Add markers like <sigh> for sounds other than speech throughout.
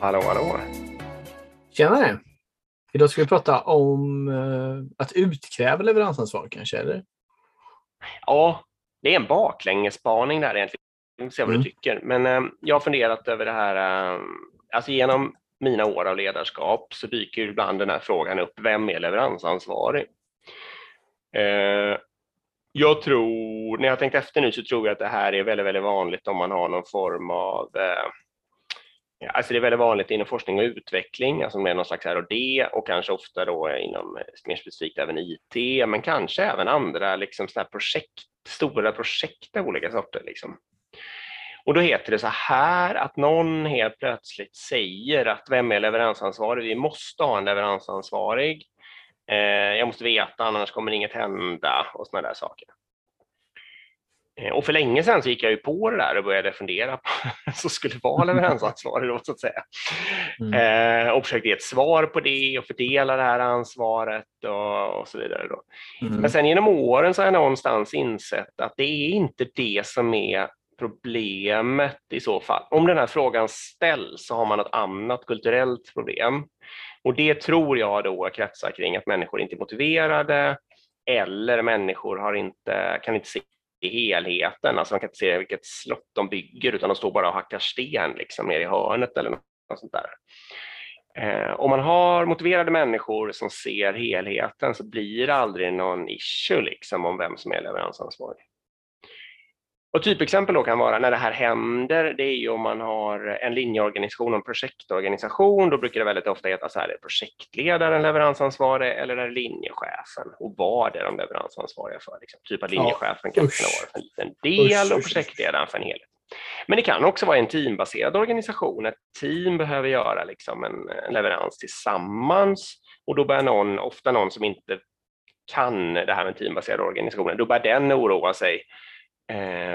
Hallå, hallå. Tjenare! Idag ska vi prata om uh, att utkräva leveransansvar kanske, eller? Ja, det är en baklängesspaning där egentligen. Vi får se vad Mm. du tycker. Men uh, jag har funderat över det här. Uh, alltså genom mina år av ledarskap så dyker ju ibland den här frågan upp. Vem är leveransansvarig? Uh, jag tror, när jag tänkt efter nu så tror jag att det här är väldigt, väldigt vanligt om man har någon form av Alltså det är väldigt vanligt inom forskning och utveckling, alltså med någon slags R&D och kanske ofta då inom eh, mer specifikt även IT, men kanske även andra liksom så här projekt, stora projekt av olika sorter. Liksom. Och då heter det så här att någon helt plötsligt säger att vem är leveransansvarig? Vi måste ha en leveransansvarig. Eh, jag måste veta, annars kommer inget hända och sådana där saker. Eh, Och för länge sedan så gick jag ju på det där och började fundera på <laughs> vem som skulle vara leveransansvarig då, så att säga. Mm. Eh, och försökte ge ett svar på det och fördela det här ansvaret och, och så vidare. Då. Mm. Men sen genom åren så har jag någonstans insett att det är inte det som är problemet i så fall. Om den här frågan ställs så har man ett annat kulturellt problem. Och det tror jag då kretsar kring att människor inte är motiverade eller människor har inte, kan inte se helheten, alltså man kan inte se vilket slott de bygger utan de står bara och hackar sten liksom nere i hörnet eller något sånt där. Eh, om man har motiverade människor som ser helheten så blir det aldrig någon issue liksom om vem som är leveransansvarig. Och typexempel då kan vara när det här händer, det är ju om man har en linjeorganisation och en projektorganisation, då brukar det väldigt ofta heta så här, är projektledaren leveransansvarig eller är det linjechefen? Och vad är de leveransansvariga för? Liksom? Typ att linjechefen kan usch. vara för en liten del Usch, och projektledaren för en helhet. Men det kan också vara en teambaserad organisation. Ett team behöver göra liksom en, en leverans tillsammans och då börjar någon, ofta någon som inte kan det här med teambaserade organisationer, då börjar den oroa sig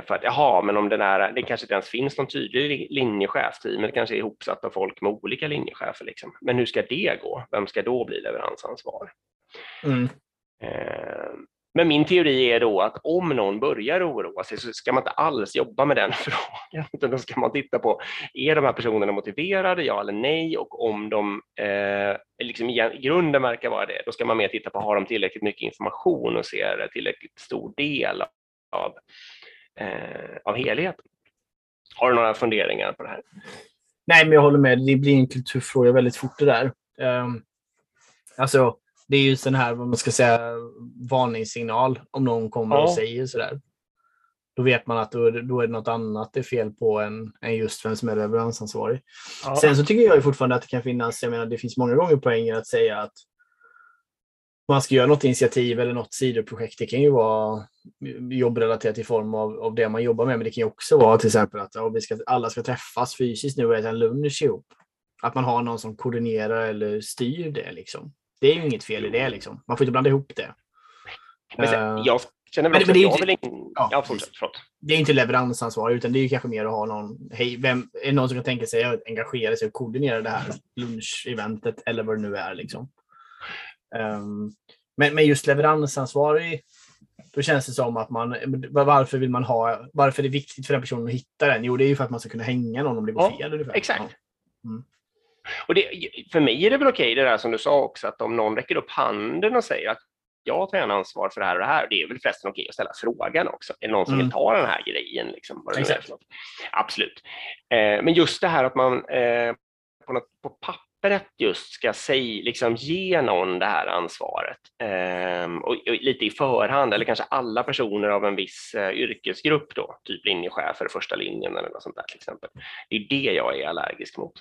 för att jaha, men om det där, det kanske inte ens finns någon tydlig li- linjechef, teamet kanske är ihopsatt av folk med olika linjechefer. Liksom. Men hur ska det gå? Vem ska då bli leveransansvarig? Mm. Eh, Men min teori är då att om någon börjar oroa sig så ska man inte alls jobba med den <laughs> frågan, utan då ska man titta på, är de här personerna motiverade, ja eller nej, och om de eh, liksom i grunden verkar vara det, då ska man mer titta på, har de tillräckligt mycket information och ser tillräckligt stor del av, eh, av helheten? Har du några funderingar på det här? Nej, men jag håller med. Det blir en kulturfråga väldigt fort det där. Um, alltså, det är ju sån här, vad man ska säga, varningssignal om någon kommer Ja. och säger sådär. Då vet man att då då är det något annat det är fel på än, än just vem som är leveransansvarig. Ja. Sen så tycker jag ju fortfarande att det kan finnas, jag menar det finns många gånger poänger att säga att man ska göra något initiativ eller något sidoprojekt. Det kan ju vara jobbrelaterat i form av, av det man jobbar med, men det kan ju också vara till exempel att ja, vi ska, alla ska träffas fysiskt nu och äta en lunch ihop. Att man har någon som koordinerar eller styr det. Liksom. Det är ju inget fel i det. Liksom. Man får inte blanda ihop det. Men sen, Eh, jag känner men väl men att det är inte- vill in... ja, Ja, fortsätt. Det är inte leveransansvar, utan det är kanske mer att ha någon, hej, vem, är det någon som kan tänka sig att engagera sig och koordinera det här luncheventet eller vad det nu är. Liksom. Ehm, men, men just leveransansvarig, då känns det som att man, varför vill man ha, varför är det viktigt för den personen att hitta den? Jo, det är ju för att man ska kunna hänga någon om det går Ja, fel. Ungefär. exakt. Mm. Och det, för mig är det väl okej det där som du sa också, att om någon räcker upp handen och säger att jag tar gärna ansvar för det här och det här, det är väl förresten okej att ställa frågan också. Är det någon som Mm. vill ta den här grejen? Liksom, vad det är? Absolut. Eh, men just det här att man eh, på, något, på pappret just ska säg, liksom, ge någon det här ansvaret. Eh, och, och lite i förhand, eller kanske alla personer av en viss eh, yrkesgrupp då, typ linjechefer, första linjen eller något sånt där till exempel. Det är det jag är allergisk mot.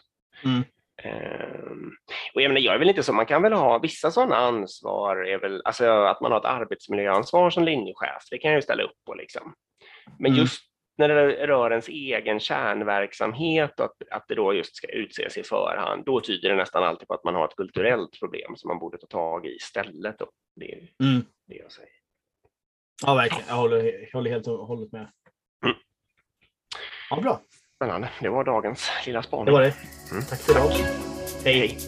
Mm. Ehm, och jag, menar, jag är väl inte så, man kan väl ha vissa sådana ansvar, är väl, alltså att man har ett arbetsmiljöansvar som linjechef, det kan jag ju ställa upp på. Liksom. Men Mm. just när det rör ens egen kärnverksamhet och att, att det då just ska utses i förhand, då tyder det nästan alltid på att man har ett kulturellt problem som man borde ta tag i istället. Då. Det är Mm. det jag säger. Ja, verkligen. Jag håller, håller helt och hållet med. Mm. Ja, bra. Spännande, det var dagens lilla spaning. Det var det. Mm. Tack för idag. Hej. Hej.